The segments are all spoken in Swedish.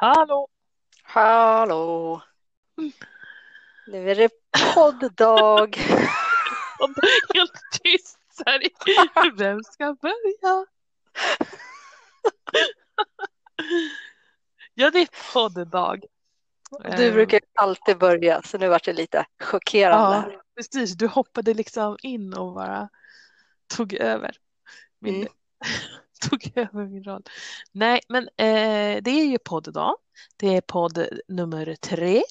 Hallå! Hallå! Nu är det podddag. Helt tyst så här. Vem ska börja? Ja, det är podddag. Du Eh, brukar alltid börja, så nu vart det lite chockerande. Ja, här. precis. Du hoppade liksom in och bara tog över min, Mm. tog över min roll. Nej, men eh, det är ju podd idag. Det är podd nummer tre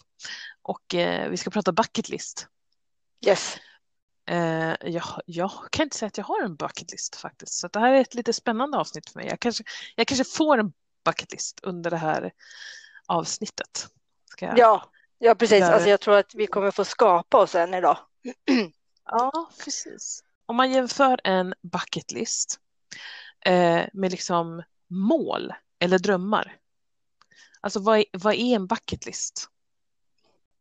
och eh, vi ska prata bucket list. Yes. Eh, jag, jag kan inte säga att jag har en bucket list faktiskt, så det här är ett lite spännande avsnitt för mig. Jag kanske, jag kanske får en bucket list under det här avsnittet. Jag? Ja, ja precis. Där. Alltså, jag tror att vi kommer få skapa oss en idag. Ja, precis. Om man jämför en bucket list med liksom mål eller drömmar. Alltså vad är, vad är en bucket list?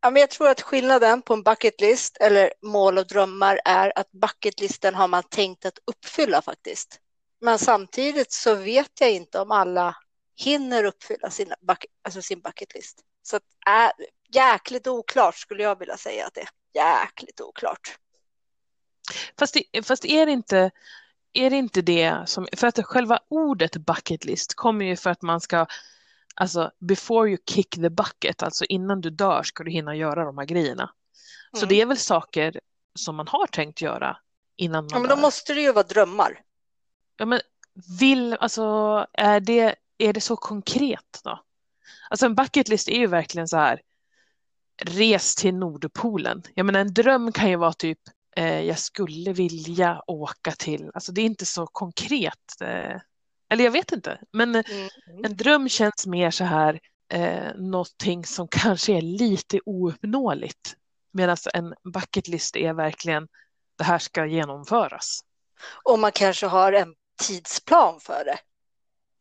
Ja, men jag tror att skillnaden på en bucket list eller mål och drömmar är att bucketlisten har man tänkt att uppfylla faktiskt. Men samtidigt så vet jag inte om alla hinner uppfylla sina bucket, alltså sin bucket list. Så att, äh, jäkligt oklart skulle jag vilja säga att det är. Jäkligt oklart. Fast, det, fast är det inte är det inte det som, för att själva ordet bucket list kommer ju för att man ska, alltså before you kick the bucket, alltså innan du dör ska du hinna göra de här grejerna. Så Mm. det är väl saker som man har tänkt göra innan man Ja, men då dör. måste det ju vara drömmar. Ja, men vill, alltså, är det, är det så konkret då? Alltså en bucket list är ju verkligen så här, res till Nordpolen. Jag menar en dröm kan ju vara typ, jag skulle vilja åka till, alltså det är inte så konkret. Eh, eller jag vet inte, men Mm. en dröm känns mer så här, eh, någonting som kanske är lite ouppnåeligt. Medan en bucket list är verkligen, det här ska genomföras. Och man kanske har en tidsplan för det.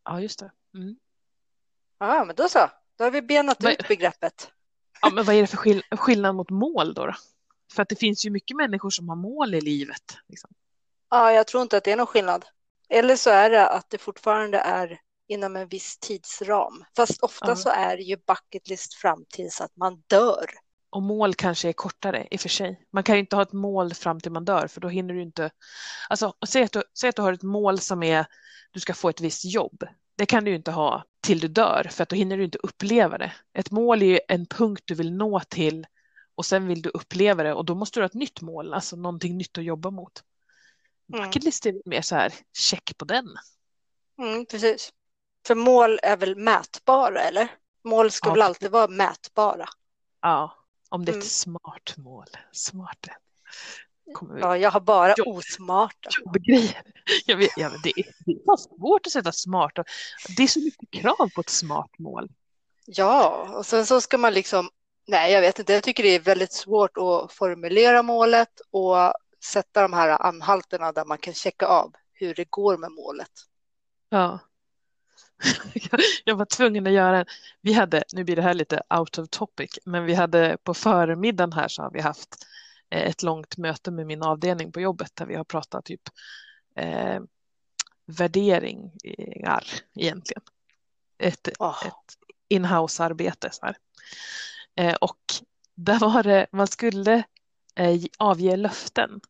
Ja, just det. Mm. Ja, men då så. Då har vi benat Vad- ut begreppet. Ja, men vad är det för skill skillnad mot mål då, då? För att det finns ju mycket människor som har mål i livet. Liksom. Ja, jag tror inte att det är någon skillnad. Eller så är det att det fortfarande är inom en viss tidsram. Fast ofta Ja. så är det ju bucket list fram tills att man dör. Och mål kanske är kortare i och för sig. Man kan ju inte ha ett mål fram till man dör för då hinner du inte... Alltså, säg att du, säg att du har ett mål som är du ska få ett visst jobb. Det kan du ju inte ha till du dör för att då hinner du inte uppleva det. Ett mål är ju en punkt du vill nå till och sen vill du uppleva det och då måste du ha ett nytt mål, alltså någonting nytt att jobba mot. Mm. Bucket list är mer så här, check på den. Mm, precis. För mål är väl mätbara, eller? Mål ska Ja. väl alltid vara mätbara. Ja, om det är ett Mm. smart mål. Smart. Ja, jag har bara Jo. osmarta. jobbgrejer. Jag vet, jag vet, det, är, det är svårt att sätta smarta. Det är så mycket krav på ett smart mål. Ja, och sen så ska man liksom, nej jag vet inte, jag tycker det är väldigt svårt att formulera målet och sätta de här anhalterna där man kan checka av hur det går med målet. Ja. Jag- var tvungen att göra en, vi hade, nu blir det här lite out of topic, men vi hade på förmiddagen här så har vi haft eh, ett långt möte med min avdelning på jobbet där vi har pratat typ eh, värderingar egentligen. Ett, Åh, ett inhouse-arbete. Så här. Eh, och där var det, man skulle eh, avge löften.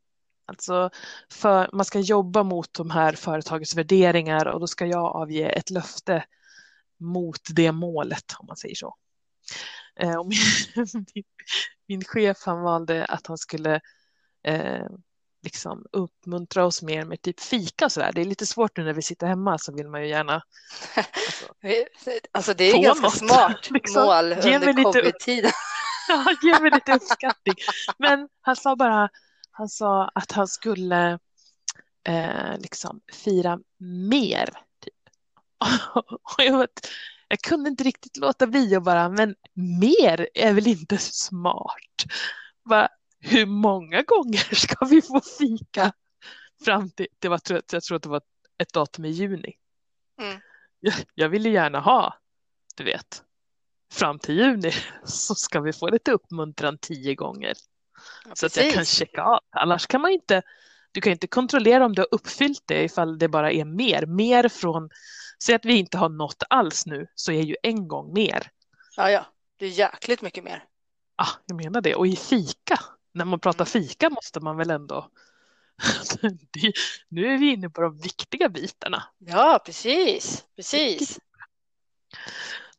Alltså för, man ska jobba mot de här företagets värderingar och då ska jag avge ett löfte mot det målet om man säger så. Eh, och min, min, min chef han valde att han skulle eh, liksom uppmuntra oss mer med typ fika och sådär. Det är lite svårt nu när vi sitter hemma så vill man ju gärna alltså, alltså det är ju ganska något, smart liksom. mål under covid-tiden. Ja, ge mig lite uppskattning. Men han sa bara, han sa att han skulle eh, liksom fira mer. Typ. Och jag, vet, jag kunde inte riktigt låta bli och bara, men mer är väl inte smart? Bara, hur många gånger ska vi få fika? Fram till, det var, jag tror att det var ett datum i juni. Mm. Jag, jag ville gärna ha, du vet, fram till juni så ska vi få lite uppmuntran tio gånger. Ja, Så att jag kan checka av. Annars kan man inte, du kan inte kontrollera om du har uppfyllt det ifall det bara är mer. Mer från säg att vi inte har nått alls nu så är ju en gång mer. Ja, ja, det är jäkligt mycket mer. Ah, jag menar det. Och i fika, när man pratar fika måste man väl ändå... nu är vi inne på de viktiga bitarna. Ja, precis. precis.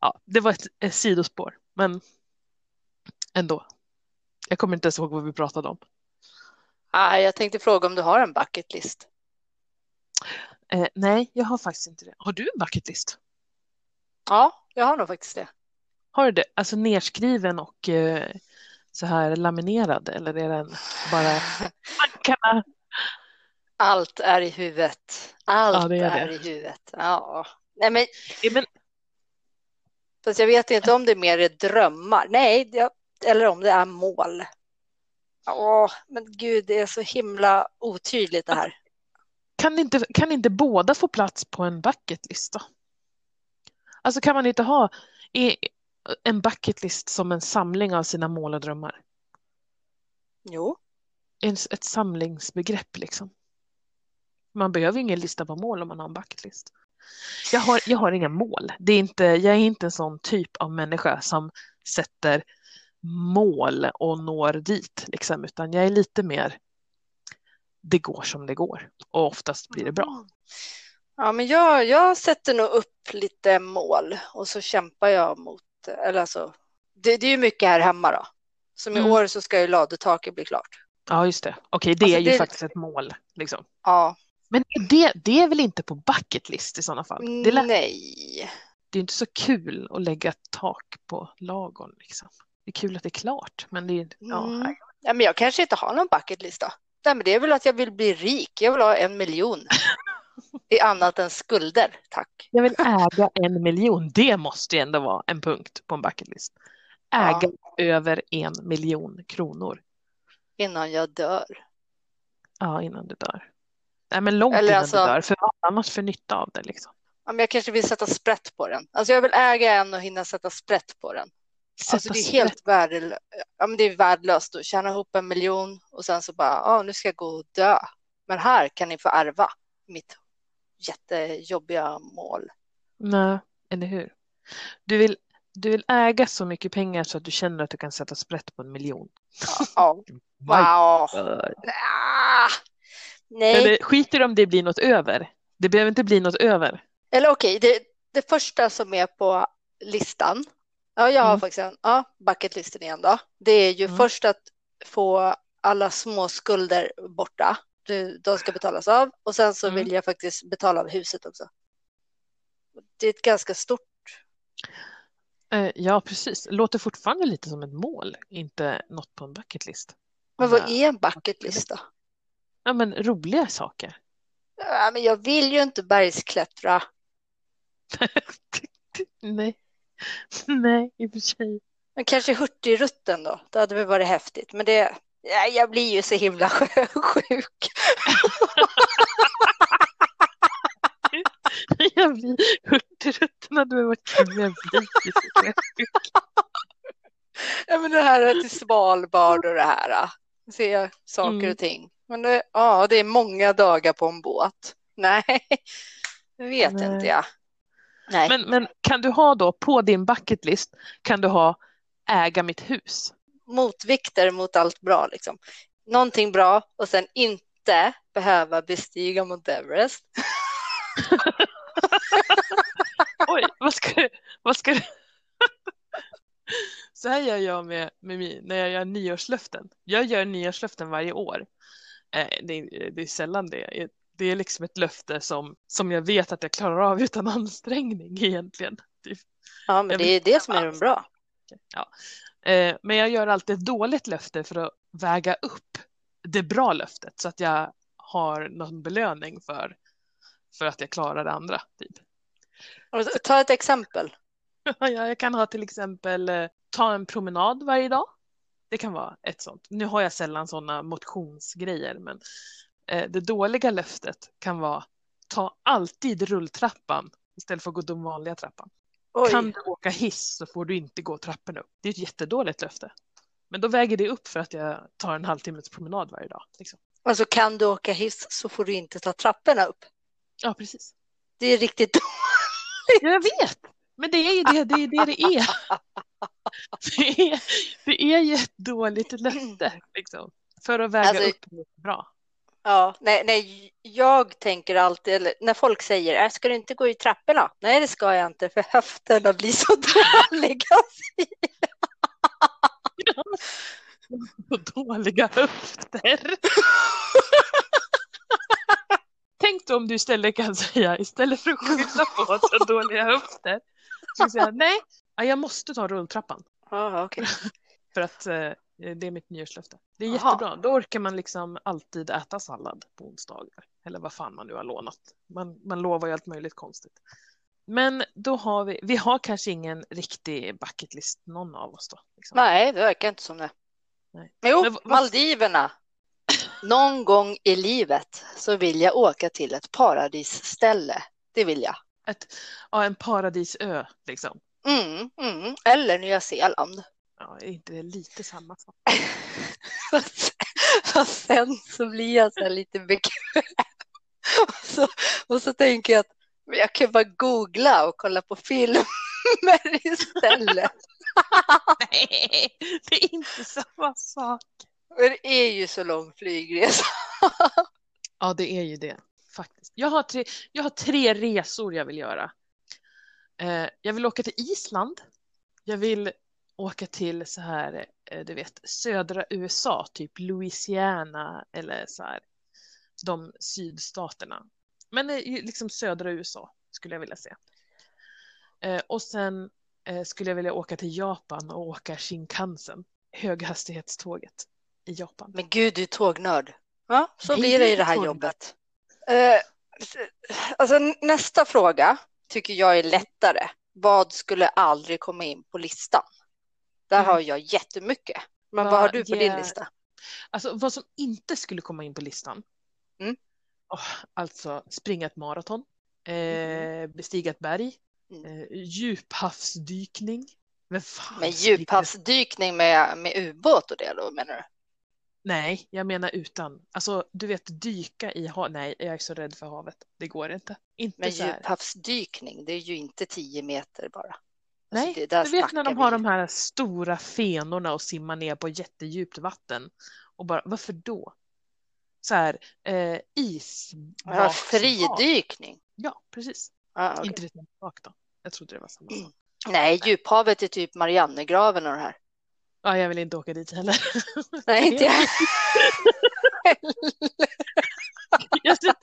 Ja, det var ett, ett sidospår, men ändå. Jag kommer inte ens ihåg vad vi pratade om. Ah, jag tänkte fråga om du har en bucket list. Eh, nej, jag har faktiskt inte det. Har du en bucket list? Ja, jag har nog faktiskt det. Har du det? Alltså nerskriven och eh, så här laminerad eller är den bara tankarna? Allt är i huvudet. Allt Ja, det är är, det. i huvudet. Ja. Nej, men, Ja, men, fast jag vet inte om det är mer är drömmar. Nej, det, eller om det är mål. Åh, men gud, det är så himla otydligt det här. kan, inte, kan inte båda få plats på en bucketlist då? Alltså kan man inte ha en bucketlist som en samling av sina mål och drömmar? Jo, En, ett samlingsbegrepp liksom. Man behöver ingen lista på mål om man har en bucketlist. Jag har, jag har inga mål. Det är inte, jag är inte en sån typ av människa som sätter mål och når dit, liksom, utan jag är lite mer det går som det går och oftast blir det bra. Ja, men jag, jag sätter nog upp lite mål och så kämpar jag mot, eller alltså, det, det är ju mycket här hemma då. Som i Mm. år så ska ju ladutaket bli klart. Ja, just det. Okej, det Alltså, är ju det- faktiskt ett mål. Liksom. Ja, Men det, det är väl inte på bucket list i sådana fall? Det, lät, nej. det är inte så kul att lägga tak på lagorn. Liksom. Det är kul att det är klart, men det är ja, Mm. Ja, men jag kanske inte har någon bucketlist då. Nej, men det är väl att jag vill bli rik. Jag vill ha en miljon i annat än skulder, tack. Jag vill äga en miljon. Det måste ju ändå vara en punkt på en bucket list. Äga över en miljon kronor Innan jag dör. ja, innan du dör. Nej, men långt Eller innan alltså- du dör, för vad annars för nytta av det? Liksom? Ja, men jag kanske vill sätta sprätt på den. Alltså jag vill äga en och hinna sätta sprätt på den. Alltså det är helt värdelöst. Ja, men det är värdelöst att tjäna ihop en miljon och sen så bara, ja, nu ska jag gå och dö. Men här kan ni få ärva mitt jättejobbiga mål. Nej, eller hur? Du vill, du vill äga så mycket pengar så att du känner att du kan sätta sprätt på en miljon. Ja, wow. Ah, nej, Eller skiter om det blir något över. Det behöver inte bli något över. eller okej, det, det första som är på listan. Ja, jag har Mm. faktiskt en, ja, bucketlisten igen då. Det är ju Mm. först att få alla små skulder borta. Du- De ska betalas av och sen så Mm. vill jag faktiskt betala av huset också. Det är ett ganska stort. Eh, ja, precis. Låter fortfarande lite som ett mål, inte något på en bucket list. Men vad Ja. är en bucketlist då? Ja, men roliga saker. Ja, men jag vill ju inte bergsklättra. Nej. Nej, i och för sig. Men kanske Hurtigruten då? Det hade väl varit häftigt. Men det, ja, jag blir ju så himla sjuk. Jag blir Hurtigruten hade varit kul. Jag blir så Ja, men det här till Svalbard och det här. äh, Se saker Mm. och ting. Men det, ja, det är många dagar på en båt. Nej, det vet Nej. inte jag. Nej, Men, men kan du ha då på din bucket list kan du ha äga mitt hus? Motvikter mot allt bra liksom. Någonting bra och sen inte behöva bestiga Mount Everest. Oj, vad ska du... Vad ska du... Så här gör jag med, med min, när jag gör nyårslöften. Jag gör nyårslöften varje år. Eh, det, är- det är sällan det. Det är liksom ett löfte som, som jag vet att jag klarar av utan ansträngning egentligen. Det- Ja, men Jag det är det som är den bra. Ja. Eh, men jag gör alltid ett dåligt löfte för att väga upp det bra löftet så att jag har någon belöning för, för att jag klarar det andra. Typ. Ta ett exempel. Ja, Jag kan ha till exempel eh, ta en promenad varje dag. Det kan vara ett sånt. Nu har jag sällan sådana motionsgrejer, men eh, det dåliga löftet kan vara ta alltid rulltrappan istället för att gå den vanliga trappan. Oj. Kan du åka hiss så får du inte gå trapporna upp. Det är ett jättedåligt löfte. Men då väger det upp för att jag tar en halvtimmes promenad varje dag. Liksom. Alltså kan du åka hiss så får du inte ta trapporna upp. Ja, precis. Det är riktigt Jag vet, men det är ju det det är. Det, det, är. Det, är, det är ju ett dåligt löfte liksom, för att väga Alltså- upp något bra. Ja, nej, nej, jag tänker alltid, eller när folk säger, "Äh, ska du inte gå i trapporna? Nej, det ska jag inte, för höfterna blir så dåliga. Och dåliga höfter. Tänk då om du istället kan säga, istället för att skylla på att du har dåliga höfter, så säga nej, ja, jag måste ta rulltrappan Ja, okej. för att eh, det är mitt nyårslöfte. Det är Jaha. jättebra, då orkar man liksom alltid äta sallad på onsdagar. Eller vad fan man nu har lånat. Man, man lovar ju allt möjligt konstigt. Men då har vi, vi har kanske ingen riktig bucket list någon av oss då. Liksom. Nej, det verkar inte som det. Nej. Jo, Men Maldiverna. Någon gång i livet så vill jag åka till ett paradisställe. Det vill jag. Ett, ja, en paradisö liksom. Mm, mm. Eller Nya Zeeland. Ja, är inte det lite samma sak? Och sen så blir jag så lite bekväm. Och så, och så tänker jag att jag kan bara googla och kolla på filmer istället. Nej, det är inte samma sak. Men det är ju så lång flygresa. Ja, det är ju det faktiskt. Jag har tre, jag har tre resor jag vill göra. Eh, jag vill åka till Island. Jag vill åka till så här, eh, du vet, södra USA, typ Louisiana eller så här, de sydstaterna. Men eh, liksom södra USA skulle jag vilja se. Eh, och sen skulle jag vilja åka till Japan och åka Shinkansen, höghastighetståget i Japan. Men gud, du är tågnörd. Ja, så Nej, blir det i det här tågnörd. jobbet. Eh, alltså, nästa fråga tycker jag är lättare. Vad skulle aldrig komma in på listan? Där har jag jättemycket. Men vad Vad har du på din ger- lista? Alltså vad som inte skulle komma in på listan. Mm. Åh, alltså springa ett maraton, eh, bestiga ett berg, Mm. eh, djuphavsdykning. Men fan, springer- djuphavsdykning med, med ubåt och det då menar du? Nej, jag menar utan. Alltså du vet dyka i havet. Nej, jag är så rädd för havet. Det går inte. Inte Men djuphavsdykning, det är ju inte 10 meter bara. Nej, Alltså, det, där du vet när de har vi. de här stora fenorna och simmar ner på jättedjupt vatten. Och bara, varför då? Så här, eh, is. Ja, fridykning. Ja, precis. Ja, okej. Inte det samma sak då. Jag trodde det var samma sak. Nej, djuphavet är typ Mariannegraven och det här. Ja, jag vill inte åka dit heller. Nej, inte jag. jag, sätter,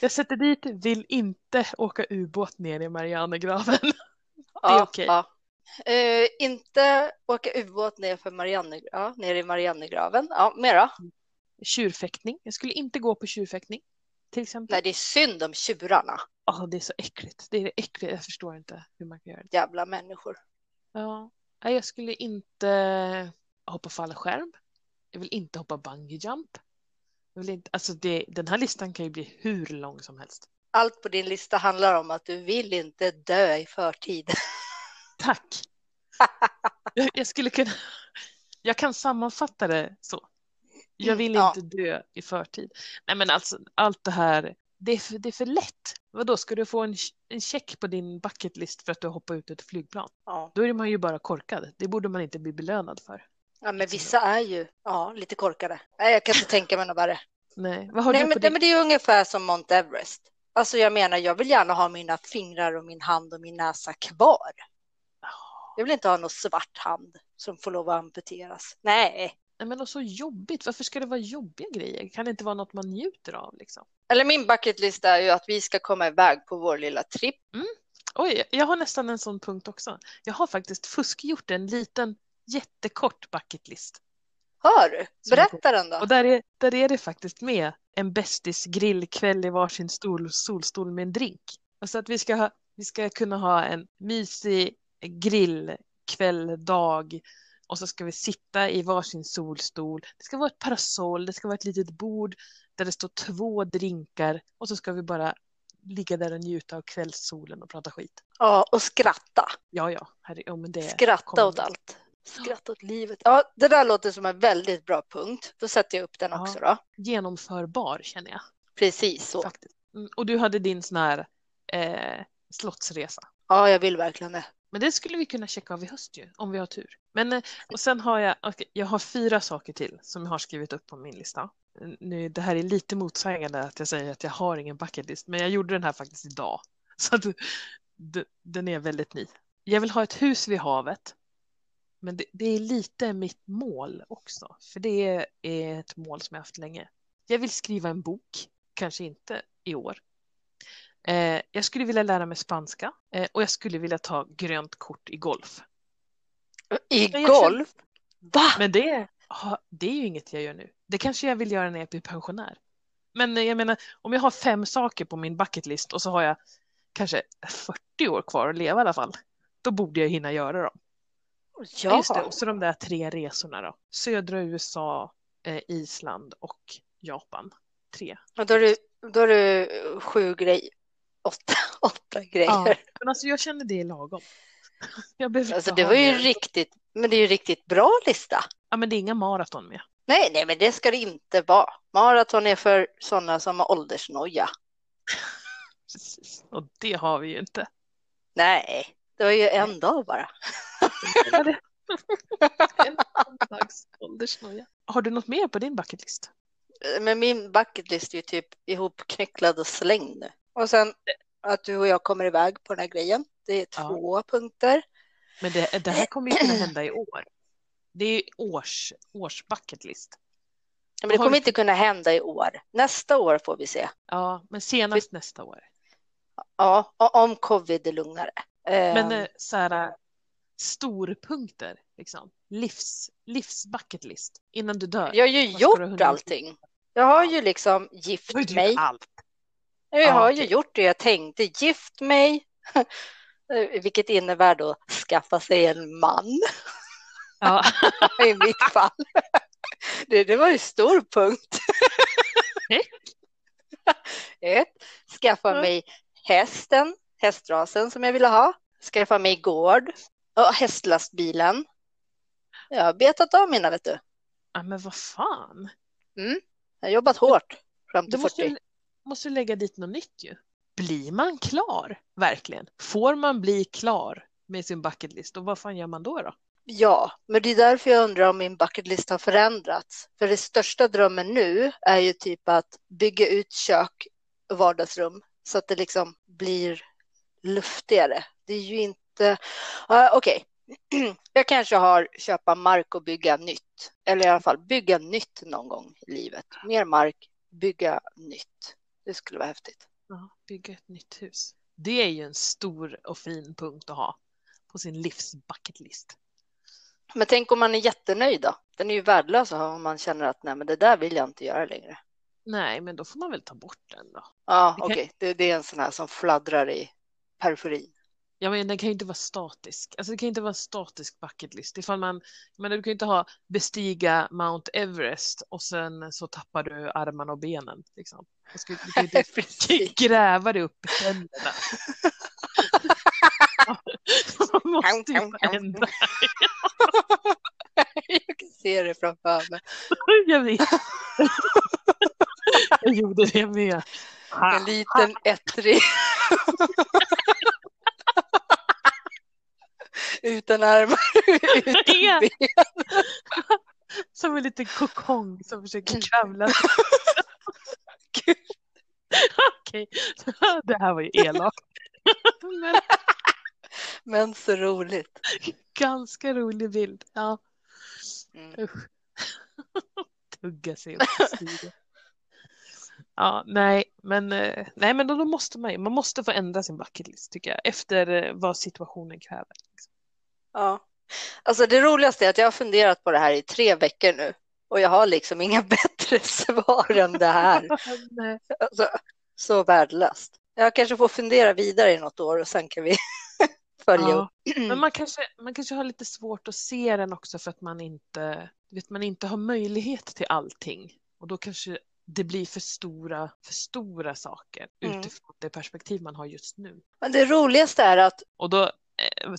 jag sätter dit, vill inte åka ubåt ner i Marianergraven. Ja, okej. ja. Eh, inte åka ubåt ner, för Marianne, ja, ner i Mariannegraven. Ja, mera. Tjurfäktning. Jag skulle inte gå på tjurfäktning. Till exempel. Nej, det är synd om tjurarna. Ja, det är så äckligt. Det är det. Jag förstår inte hur man kan göra det. Jävla människor. Ja. Nej, jag skulle inte hoppa fallskärm. Jag vill inte hoppa bungee jump. Jag vill inte, alltså det, den här listan kan ju bli hur lång som helst. Allt på din lista handlar om att du vill inte dö i förtid. Tack. Jag, skulle kunna... Jag kan sammanfatta det så. Jag vill Mm, ja. inte dö i förtid. Nej, men alltså allt det här, det är för, det är för lätt. Vadå, ska du få en, en check på din bucket list för att du hoppar ut ett flygplan? Ja. Då är man ju bara korkad. Det borde man inte bli belönad för. ja, men vissa är ju ja, lite korkade. Nej, jag kan inte tänka mig något värre. Nej, vad har Nej, du men, på din... men det är ungefär som Mount Everest. Alltså jag menar, jag vill gärna ha mina fingrar och min hand och min näsa kvar. Jag vill inte ha någon svart hand som får lov att amputeras. Nej. Nej, men och så jobbigt. Varför ska det vara jobbiga grejer? Kan det inte vara något man njuter av liksom? Eller min bucketlist är ju att vi ska komma iväg på vår lilla tripp. Oj, jag har nästan en sån punkt också. Jag har faktiskt fuskgjort en liten jättekort bucket list. Hör du? Berätta den då. Och där är, där är det faktiskt med en bästis grillkväll i varsin stol, solstol med en drink. Alltså att vi ska, ha, vi ska kunna ha en mysig grillkväll, dag och så ska vi sitta i varsin solstol. Det ska vara ett parasoll, det ska vara ett litet bord där det står två drinkar och så ska vi bara ligga där och njuta av kvällssolen och prata skit. Ja, och skratta. Ja, ja, herre, ja men det Skratta åt allt. Skratta åt livet. Ja, det där låter som en väldigt bra punkt. Då sätter jag upp den Ja. också då. Genomförbar känner jag. Precis så. Faktiskt. Mm, och du hade din sån här eh, slottsresa. Ja, jag vill verkligen det. Men det skulle vi kunna checka av i höst ju, om vi har tur. Men, eh, och sen har jag, okay, jag har fyra saker till som jag har skrivit upp på min lista. Nu, det här är lite motsägande att jag säger att jag har ingen bucketlist, men jag gjorde den här faktiskt idag. Så att den är väldigt ny. Jag vill ha ett hus vid havet. Men det, det, är lite mitt mål också, för det är ett mål som jag haft länge. Jag vill skriva en bok, kanske inte i år. Eh, jag skulle vilja lära mig spanska eh, och jag skulle vilja ta grönt kort i golf. I golf? Va? Men det, det är ju inget jag gör nu. Det kanske jag vill göra när jag blir pensionär. Men jag menar, om jag har fem saker på min bucketlist och så har jag kanske 40 år kvar att leva i alla fall, då borde jag hinna göra dem. Ja. Just det, och så de där tre resorna då. Södra USA, eh, Island och Japan. Tre. Och då är det, då är det sju grejer, åtta, åtta grejer. Ja, men alltså jag känner det är lagom. Jag alltså det var ju det. riktigt, men det är ju riktigt bra lista. Ja, men det är inga maraton med. Nej, nej, men det ska det inte vara. Maraton är för sådana som har åldersnoja. Precis, och det har vi ju inte. Nej, det var ju en dag bara. Har du något mer på din bucketlist? Men min bucketlist är ju typ ihopknycklad och slängd. Och sen att du och jag kommer iväg på den här grejen. Det är två ja. punkter. Men det, det här kommer ju kunna hända i år. Det är års, års bucketlist. Men det kommer inte kunna hända i år. Nästa år får vi se. Ja, men senast nästa år. Ja, om covid är lugnare. Men ehm. Storpunkter, liksom. livs, livs bucketlist innan du dör. Jag har ju gjort allting. Jag har ju liksom gift har mig. Allt? Jag ja, har ju gjort det jag tänkte. Gift mig, vilket innebär då skaffa sig en man. Ja. I mitt fall. Det, det var ju stor punkt. Ett, skaffa mig hästen, hästrasen som jag ville ha. Skaffa mig gård och hästlastbilen. Jag har betat av mina, vet du. Ja, men vad fan. Mm. Jag har jobbat hårt fram till du 40. Måste, måste lägga dit något nytt ju. Blir man klar, verkligen? Får man bli klar med sin bucketlist och vad fan gör man då? då? Ja, men det är därför jag undrar om min bucketlist har förändrats. För det största drömmen nu är ju typ att bygga ut kök och vardagsrum så att det liksom blir luftigare. Det är ju inte... Uh, Okej, okay. jag kanske har köpa mark och bygga nytt. Eller i alla fall bygga nytt någon gång i livet. Mer mark, bygga nytt. Det skulle vara häftigt. Ja, bygga ett nytt hus. Det är ju en stor och fin punkt att ha på sin livs bucketlist. Men tänk om man är jättenöjd då? Den är ju värdelös om man känner att nej, men det där vill jag inte göra längre. Nej, men då får man väl ta bort den då. Ja, okej. Okay. Det, det, är en sån här som fladdrar i periferin. Ja, men den kan ju inte vara statisk. Alltså det kan inte vara en statisk bucketlist. Ifall man, men du kan ju inte ha bestiga Mount Everest och sen så tappar du armarna och benen. Liksom. Du, ska, du kan inte gräva dig upp i tänderna. man måste ju ändra. Jag kan se det framför mig. Jag vet. Jag gjorde det med. En liten ettrig. Utan armar, utan ben. Som en liten kokong som försöker kravla. Okej, det här var ju elakt. Men... Men så roligt. Ganska rolig bild, ja. Mm. Tugga sig upp Ja, nej, men, eh, nej, men då, då måste man, man måste få ändra sin bucketlist tycker jag, efter eh, vad situationen kräver. Liksom. Ja, alltså det roligaste är att jag har funderat på det här i tre veckor nu och jag har liksom inga bättre svar än det här. alltså, så värdelöst. Jag kanske får fundera vidare i något år och sen kan vi följa ja. upp. Men man kanske, man kanske har lite svårt att se den också för att man inte, vet, man inte har möjlighet till allting. Och då kanske det blir för stora, för stora saker mm. utifrån det perspektiv man har just nu. Men det roligaste är att... Och då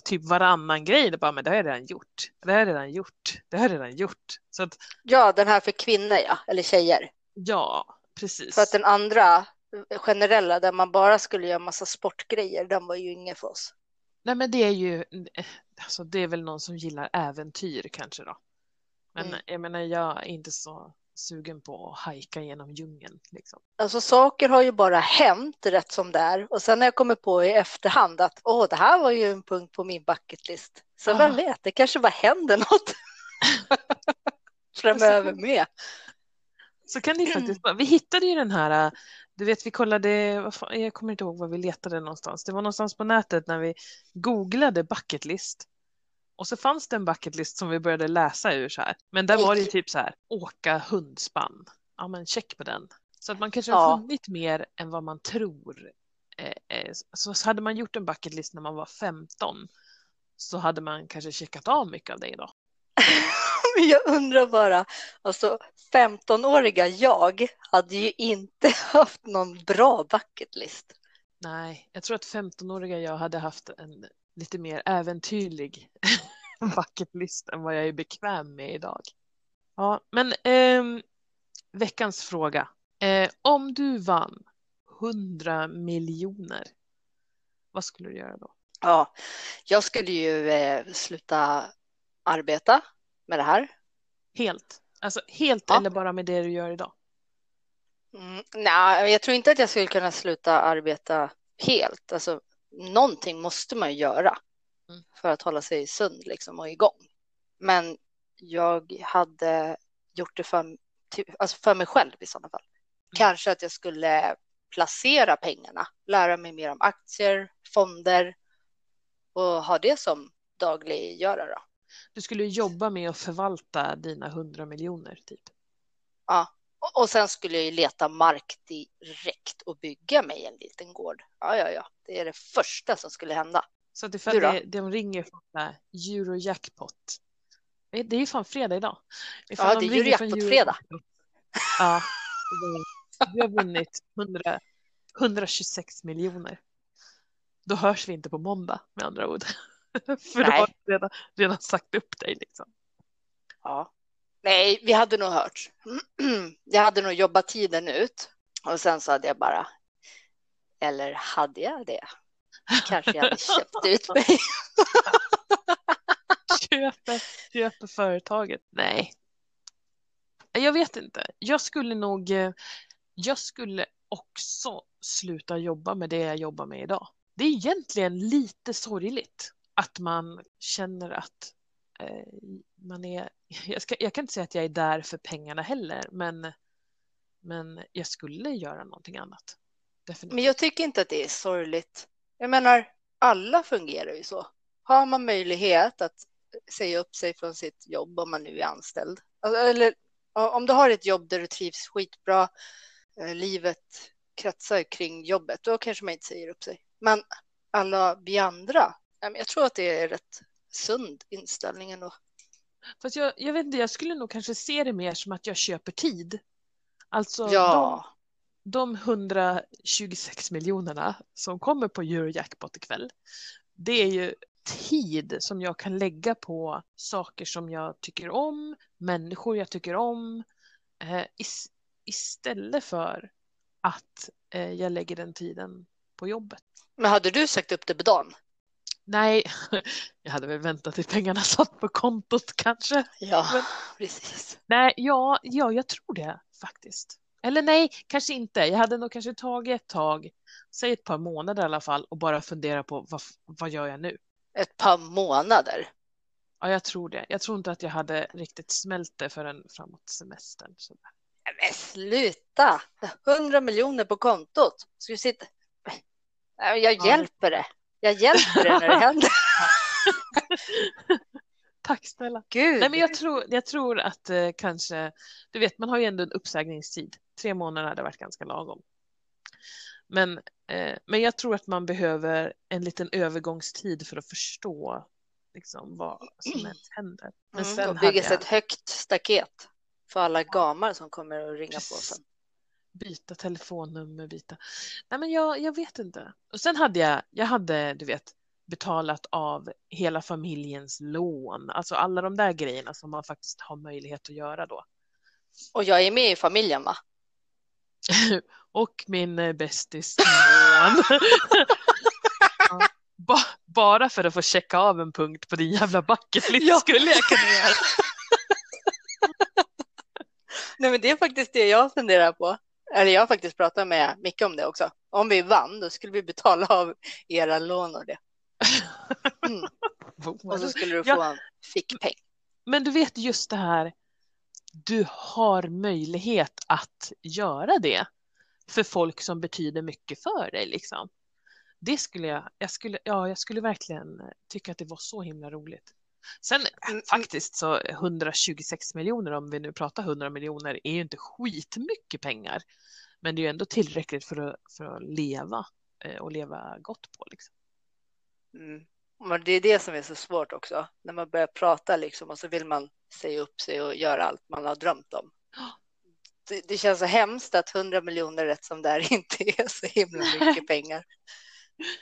typ varannan grej, det bara, men det har jag redan gjort. Det har jag redan gjort. Det har jag redan gjort. Så att, ja, den här för kvinnor, ja, eller tjejer. Ja, precis. För att den andra, generella där man bara skulle göra massa sportgrejer, den var ju inget för oss. Nej men det är ju, alltså det är väl någon som gillar äventyr kanske då. Men Mm. jag menar jag är inte så sugen på att hajka genom djungeln liksom. Alltså saker har ju bara hänt rätt som det är och sen när jag kommer på i efterhand att åh, det här var ju en punkt på min bucketlist. Så Ah. vem vet, det kanske bara händer något framöver med. Så kan det faktiskt vara. Vi hittade ju den här, du vet vi kollade, fan, jag kommer inte ihåg var vi letade någonstans. Det var någonstans på nätet när vi googlade bucketlist. Och så fanns det en bucketlist som vi började läsa ur så här. Men där var det typ så här, åka hundspann. Ja men check på den. Så att man kanske har Ja. hunnit mer än vad man tror. Eh, eh, Så hade man gjort en bucketlist när man var 15 så hade man kanske checkat av mycket av det idag. Jag undrar bara, alltså 15-åriga jag hade ju inte haft någon bra bucketlist. Nej, jag tror att 15-åriga jag hade haft en lite mer äventyrlig bucketlist än vad jag är bekväm med idag. Ja, men ehm, veckans fråga. Eh, om du vann 100 miljoner, vad skulle du göra då? Ja, jag skulle ju eh, sluta arbeta med det här. Helt? Alltså helt Ja. eller bara med det du gör idag? Mm, nej, jag tror inte att jag skulle kunna sluta arbeta helt. Alltså, någonting måste man ju göra. För att hålla sig sund liksom, och igång. Men jag hade gjort det för, alltså för mig själv i sådana fall. Kanske att jag skulle placera pengarna, lära mig mer om aktier, fonder och ha det som dagliggörare. då. Du skulle jobba med att förvalta dina 100 miljoner typ. Ja. Och- Och sen skulle jag leta mark direkt och bygga mig en liten gård. Ja, ja, ja, det är det första som skulle hända. Så att ifall Du då? det, de ringer från Eurojackpot. Det är ju fan fredag idag. Ifall Ja, de det är från Eurojackpot-fredag. Eurojackpot. Ja, du har vunnit 100, 126 miljoner. Då hörs vi inte på måndag med andra ord. För då Nej. har du redan, redan sagt upp dig liksom. Ja. Nej, vi hade nog hört. Jag hade nog jobbat tiden ut och sen så hade jag bara, eller hade jag det? Kanske jag hade köpt ut mig. Köper, köper företaget. Nej. Jag vet inte. Jag skulle nog, eh, jag skulle också sluta jobba med det jag jobbar med idag. Det är egentligen lite sorgligt att man känner att eh, man är, jag, ska, jag kan inte säga att jag är där för pengarna heller, men, men jag skulle göra någonting annat. Definitivt. Men jag tycker inte att det är sorgligt. Jag menar, alla fungerar ju så. Har man möjlighet att säga upp sig från sitt jobb om man nu är anställd, Alltså, eller om du har ett jobb där du trivs skitbra, eh, livet kretsar kring jobbet, då kanske man inte säger upp sig. Men alla vi andra, jag tror att det är rätt sund inställning ändå. Fast jag, jag vet inte, jag skulle nog kanske se det mer som att jag köper tid. Alltså Ja, de, de 126 miljonerna som kommer på Eurojackpot ikväll. Det är ju tid som jag kan lägga på saker som jag tycker om, människor jag tycker om. Eh, is, istället för att eh, jag lägger den tiden på jobbet. men hade du sagt upp det på dagen? Nej, jag hade väl väntat till pengarna satt på kontot kanske. Ja, Men- precis. Nej, ja, ja, jag tror det faktiskt. Eller nej, kanske inte. Jag hade nog kanske tagit ett tag, säg ett par månader i alla fall, och bara fundera på vad, vad gör jag nu? Ett par månader. Ja, jag tror det. Jag tror inte att jag hade riktigt smält det förrän framåt semestern. Så. Men sluta! 100 miljoner på kontot. Ska du sitta... Jag Ja. hjälper det. Jag hjälper det när det händer. Tack snälla. Gud. Nej, men jag tror, jag tror att eh, kanske, du vet, man har ju ändå en uppsägningstid. Tre månader hade varit ganska lagom. Men, eh, men jag tror att man behöver en liten övergångstid för att förstå liksom, vad som ens händer. Men Mm, sen och bygga sig jag ett högt staket för alla gamar som kommer att ringa på Precis. sen. byta telefonnummer, byta. Nej, men jag, jag vet inte. Och sen hade jag, jag hade, du vet, betalat av hela familjens lån, alltså alla de där grejerna som man faktiskt har möjlighet att göra då. Och jag är med i familjen va? och min eh, bästis. Ja, ba- bara för att få checka av en punkt på din jävla bucket list Ja. skulle jag kunna göra. Nej, men det är faktiskt det jag funderar på. Eller jag har faktiskt pratat med Micke om det också. Om vi vann, då skulle vi betala av era lån och det. Mm. Och så skulle du få Ja. en fickpeng. Men du vet just det här, du har möjlighet att göra det för folk som betyder mycket för dig. Liksom. Det skulle jag, jag skulle, ja, jag skulle verkligen tycka att det var så himla roligt. Sen Mm, faktiskt så 126 miljoner, om vi nu pratar 100 miljoner, är ju inte skitmycket pengar. Men det är ju ändå tillräckligt för att, för att leva eh, och leva gott på. Liksom. Mm. Men det är det som är så svårt också. När man börjar prata liksom och så vill man säga upp sig och göra allt man har drömt om. Det, det känns så hemskt att 100 miljoner rätt som det är inte är så himla mycket pengar.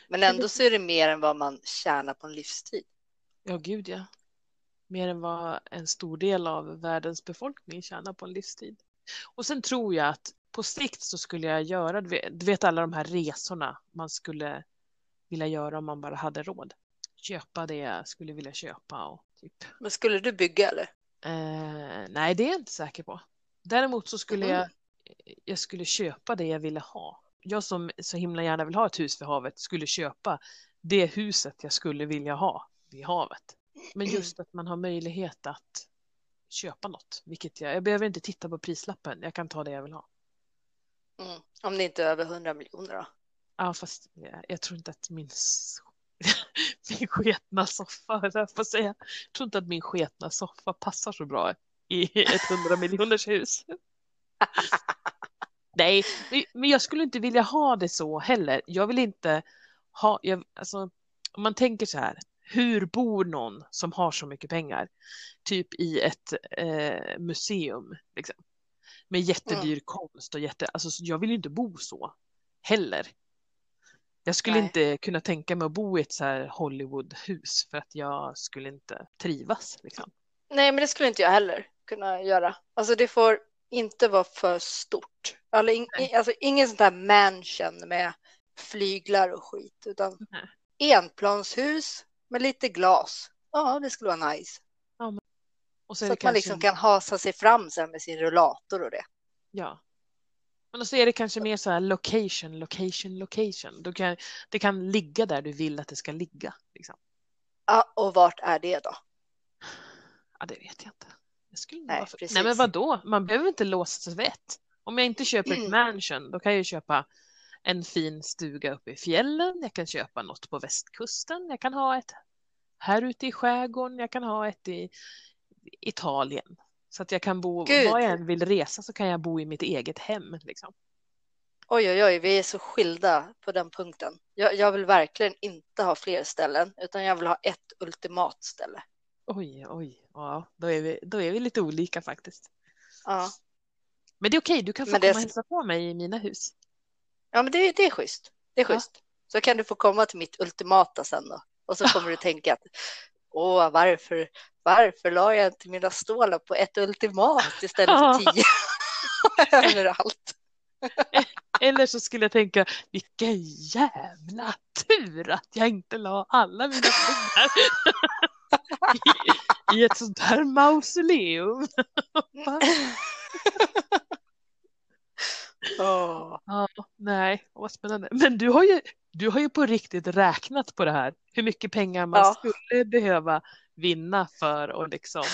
Men ändå så är det mer än vad man tjänar på en livstid. Ja, gud ja. Mer än vad en stor del av världens befolkning tjänar på en livstid. Och sen tror jag att på sikt så skulle jag göra, du vet, du vet alla de här resorna man skulle vilja göra om man bara hade råd. Köpa det jag skulle vilja köpa och typ. Men skulle du bygga eller? Eh, nej, det är jag inte säker på. Däremot så skulle Mhm. jag, jag skulle köpa det jag ville ha. Jag som så himla gärna vill ha ett hus vid havet skulle köpa det huset jag skulle vilja ha vid havet. Men just att man har möjlighet att köpa något, vilket jag, jag behöver inte titta på prislappen, jag kan ta det jag vill ha. Mm. Om det inte är över 100 miljoner då? Ja, fast jag, tror inte att min, min sketna soffa, jag att säga, jag tror inte att min sketna soffa passar så bra i ett 100 miljoners hus. Nej, men- jag skulle inte vilja ha det så heller. Jag vill inte ha, jag, alltså, om man tänker så här, hur bor någon som har så mycket pengar? Typ i ett eh, museum, liksom. Med jättedyr konst och jätte, alltså jag vill ju inte bo så heller. Jag skulle Nej. inte kunna tänka mig att bo i ett så här Hollywoodhus för att jag skulle inte trivas. Liksom. Nej, men det skulle inte jag heller kunna göra. Alltså det får inte vara för stort. Alltså, in, alltså ingen sånt här mansion med flyglar och skit, utan Nej. enplanshus med lite glas. Ja, det skulle vara nice. Så är Så det att man liksom kan hasa sig fram sen med sin rullator och det. Ja. Men så är det kanske mer så här location, location, location. Du kan, det kan ligga där du vill att det ska ligga. Liksom. Ja, och vart är det då? Ja, det vet jag inte. Jag skulle Nej, för... precis. Nej, men vadå? Man behöver inte låsa sig vid ett. Om jag inte köper ett Mm. mansion, då kan jag ju köpa en fin stuga uppe i fjällen. Jag kan köpa något på västkusten. Jag kan ha ett här ute i skärgården. Jag kan ha ett i Italien. Så att jag kan bo, Gud. var jag än vill resa så kan jag bo i mitt eget hem. Liksom. Oj, oj, oj, vi är så skilda på den punkten. Jag, jag vill verkligen inte ha fler ställen, utan jag vill ha ett ultimat ställe. Oj, oj, ja, då är vi, då är vi lite olika faktiskt. Ja, Men det är okej, du kan få Men det komma och hälsa på mig i mina hus. ja men det, det är schysst. Det är Ja. schysst. Så kan du få komma till mitt ultimata sen då. Och så kommer du tänka att åh, varför, varför la jag inte mina stålar på ett ultimat istället för tio överallt? Eller så skulle jag tänka, vilken jävla tur att jag inte la alla mina pengar i, i ett sånt här mausoleum. Åh. Ja, nej, vad spännande. Men du har ju, du har ju på riktigt räknat på det här. Hur mycket pengar man Ja. skulle behöva vinna för att liksom...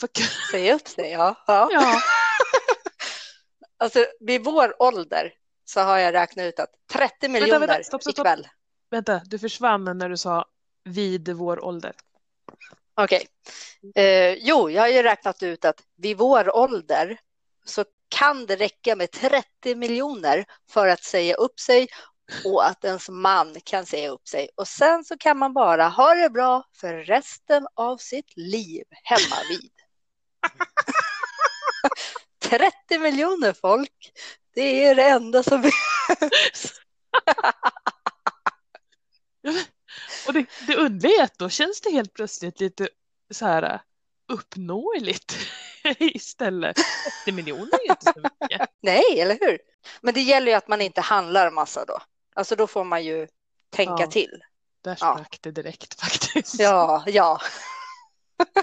För, Säga upp sig, ja. ja. ja, Alltså, vid vår ålder så har jag räknat ut att 30 miljoner vänta, stopp, stopp, stopp. ikväll. vänta, du försvann när du sa vid vår ålder. Okej. Eh, jo, jag har ju räknat ut att vid vår ålder så kan det räcka med 30 miljoner för att säga upp sig och att ens man kan säga upp sig. Och sen så kan man bara ha det bra för resten av sitt liv hemma vid. 30 miljoner folk, det är det enda som behövs. Och det, det underliga är att då känns det helt plötsligt lite så här äh, uppnåeligt istället. 30 miljoner är ju inte så mycket. Nej, eller hur? Men det gäller ju att man inte handlar massa då. Alltså då får man ju tänka Ja. till. Där Ja. sprack det direkt faktiskt. Ja, ja.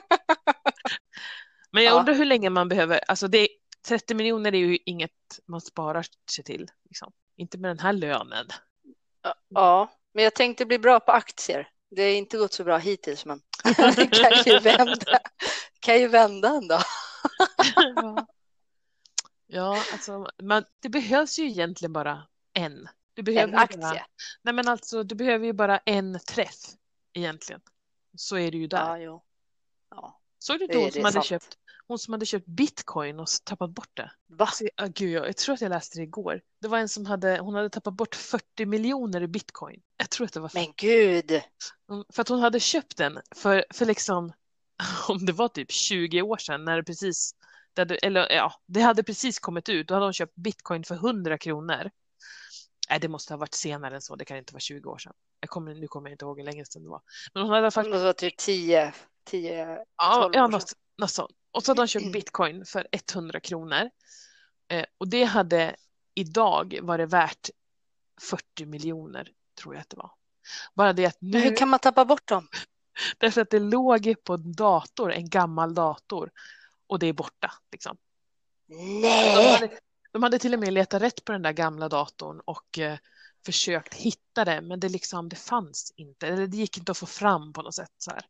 Men jag Ja. undrar hur länge man behöver, alltså det, 30 miljoner är ju inget man sparar sig till. Liksom. Inte med den här lönen. Ja, men jag tänkte bli bra på aktier. Det har inte gått så bra hittills, men det kan ju vända. kan ju vända ja. ja, alltså man, det behövs ju egentligen bara en. Du behöver En ju Bara, aktie. nej men alltså du behöver ju bara en träff egentligen. Så är det ju där. Ja. Ja. Såg du inte hon som hade sant. köpt hon som hade köpt bitcoin och tappat bort det? Va? Alltså, ah, gud, jag, jag tror att jag läste det igår. Det var en som hade, hon hade tappat bort 40 miljoner i bitcoin. Jag tror att det var Men gud. Mm, För att hon hade köpt den för, för liksom, om det var typ 20 år sedan när det precis, det hade, eller ja, det hade precis kommit ut. Då hade hon köpt bitcoin för 100 kronor. Nej, det måste ha varit senare än så. Det kan inte vara 20 år sedan. Kommer, nu kommer jag inte ihåg hur länge sedan det var. Men hon hade i alla fall, Det var typ 10, 10, ja, 12 ja något, något sånt. Och så hade hon köpt bitcoin för 100 kronor. Eh, och det hade idag varit värt 40 miljoner, tror jag att det var. Bara det att Men nu... hur kan man tappa bort dem? Därför att det låg på en dator, en gammal dator. Och det är borta. Liksom. De, Nej! hade, de hade till och med letat rätt på den där gamla datorn och eh, försökt hitta det. Men det, liksom, det fanns inte. Eller det gick inte att få fram på något sätt. Så, här.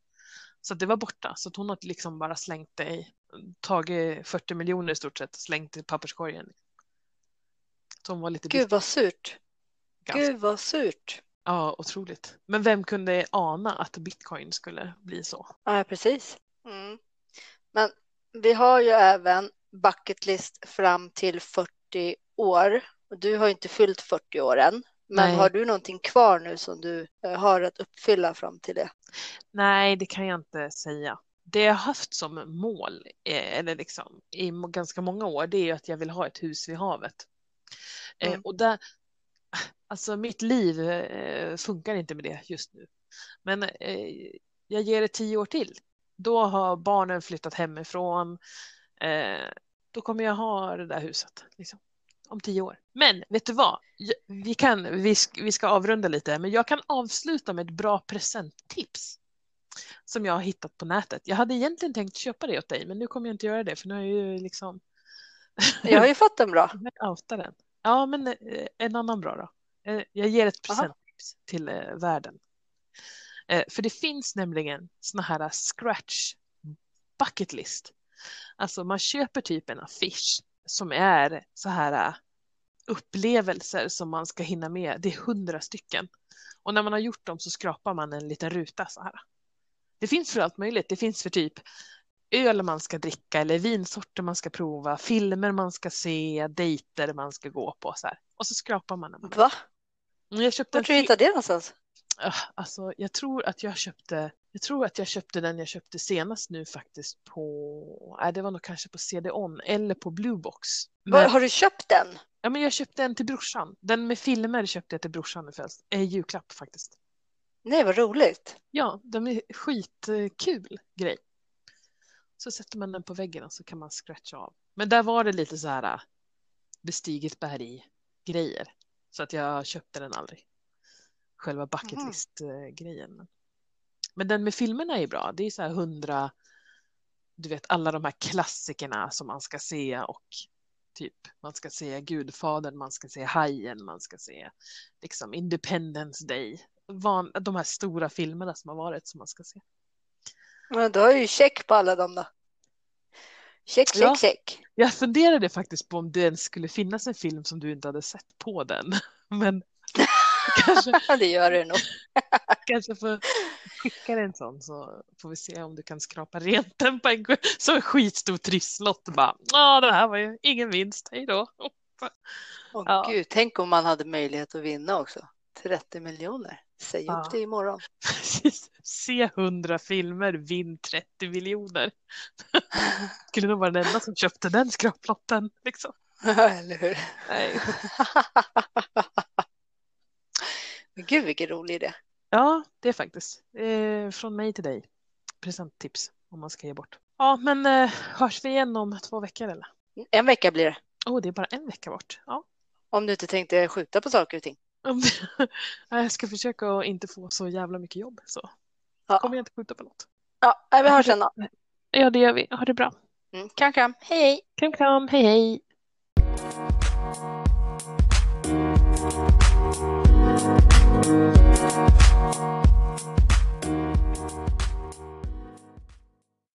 så det var borta. Så hon har liksom bara slängt det i, tagit 40 miljoner i stort sett, slängt i papperskorgen. Så hon var lite Gud vad surt. ganska, Gud vad surt. Ja, otroligt. Men vem kunde ana att bitcoin skulle bli så? Ja, precis. Mm. Men vi har ju även bucket list fram till 40 år. Och du har inte fyllt 40 år än. Men Nej. har du någonting kvar nu som du eh, har att uppfylla fram till det? Nej, det kan jag inte säga. Det jag haft som mål, eh, eller liksom i ganska många år, det är ju att jag vill ha ett hus vid havet. Eh, Mm. Och där, alltså mitt liv funkar inte med det just nu. Men jag ger det tio år till. Då har barnen flyttat hemifrån. Då kommer jag ha det där huset. Liksom, om tio år. Men vet du vad? Vi, kan, vi, vi ska avrunda lite, men jag kan avsluta med ett bra presenttips som jag har hittat på nätet. Jag hade egentligen tänkt köpa det åt dig, men nu kommer jag inte göra det, för nu har jag ju liksom Jag har ju fått en bra. outat den. Ja, men eh, en annan bra då. Eh, Jag ger ett Aha. presenttips till eh, världen. För det finns nämligen såna här scratch bucket list. Alltså man köper typ en affisch som är så här eh, upplevelser som man ska hinna med. Det är hundra stycken. Och när man har gjort dem så skrapar man en liten ruta så här. Det finns för allt möjligt. Det finns för typ öl man ska dricka eller vinsorter man ska prova, filmer man ska se, dejter man ska gå på så här. Och så skrapar man. dem. Va? Jag köpte en Vart har du hittat det någonstans? Ah, Alltså, jag tror att jag köpte, jag tror att jag köpte den jag köpte senast nu faktiskt på, nej det var nog kanske på CD-ON eller på Bluebox. Men, har du köpt den? ja, men jag köpte en till brorsan. Den med filmer köpte jag till brorsan i eh, julklapp faktiskt. Nej, vad roligt. Ja, de är skitkul grej. Så sätter man den på väggen och så kan man scratcha av. Men där var det lite så här äh, bestiget berg grejer. Så att jag köpte den aldrig. Själva Mhm. list grejen. Men den med filmerna är bra. Det är så här hundra, du vet alla de här klassikerna som man ska se och typ man ska se Gudfadern, man ska se Hajen, man ska se liksom Independence Day. Van, de här stora filmerna som har varit som man ska se. Men du har ju check på alla dem då. Check, check, Ja. check. Jag funderade faktiskt på om det ens skulle finnas en film som du inte hade sett på den. Men kanske, det gör det nog. kanske får skicka dig en sån så får vi se om du kan skrapa rent den på en. Så en skitstor trisslott bara, ja det här var ju ingen vinst, hej då. Åh Ja. gud, tänk om man hade möjlighet att vinna också. 30 miljoner. Säg Ja. upp det imorgon. Se hundra filmer, vinn 30 miljoner. Skulle nog vara den enda som köpte den skraplotten. Liksom. Eller hur? Nej. Men gud vilken rolig idé. Ja, det är faktiskt. Eh, från mig till dig. Presenttips om man ska ge bort. Ja, men eh, hörs vi igen om två veckor eller? En vecka blir det. Åh, oh, det är bara en vecka bort. Ja. Om du inte tänkte skjuta på saker och ting. jag ska försöka att inte få så jävla mycket jobb så ja. kommer jag inte skjuta på något. Ja, vi hörs sen då. Ja, det gör vi. Ha det bra. Mm. Kram, kram. Hej, hej. Kram, kram. Hej, hej. Thank you. Música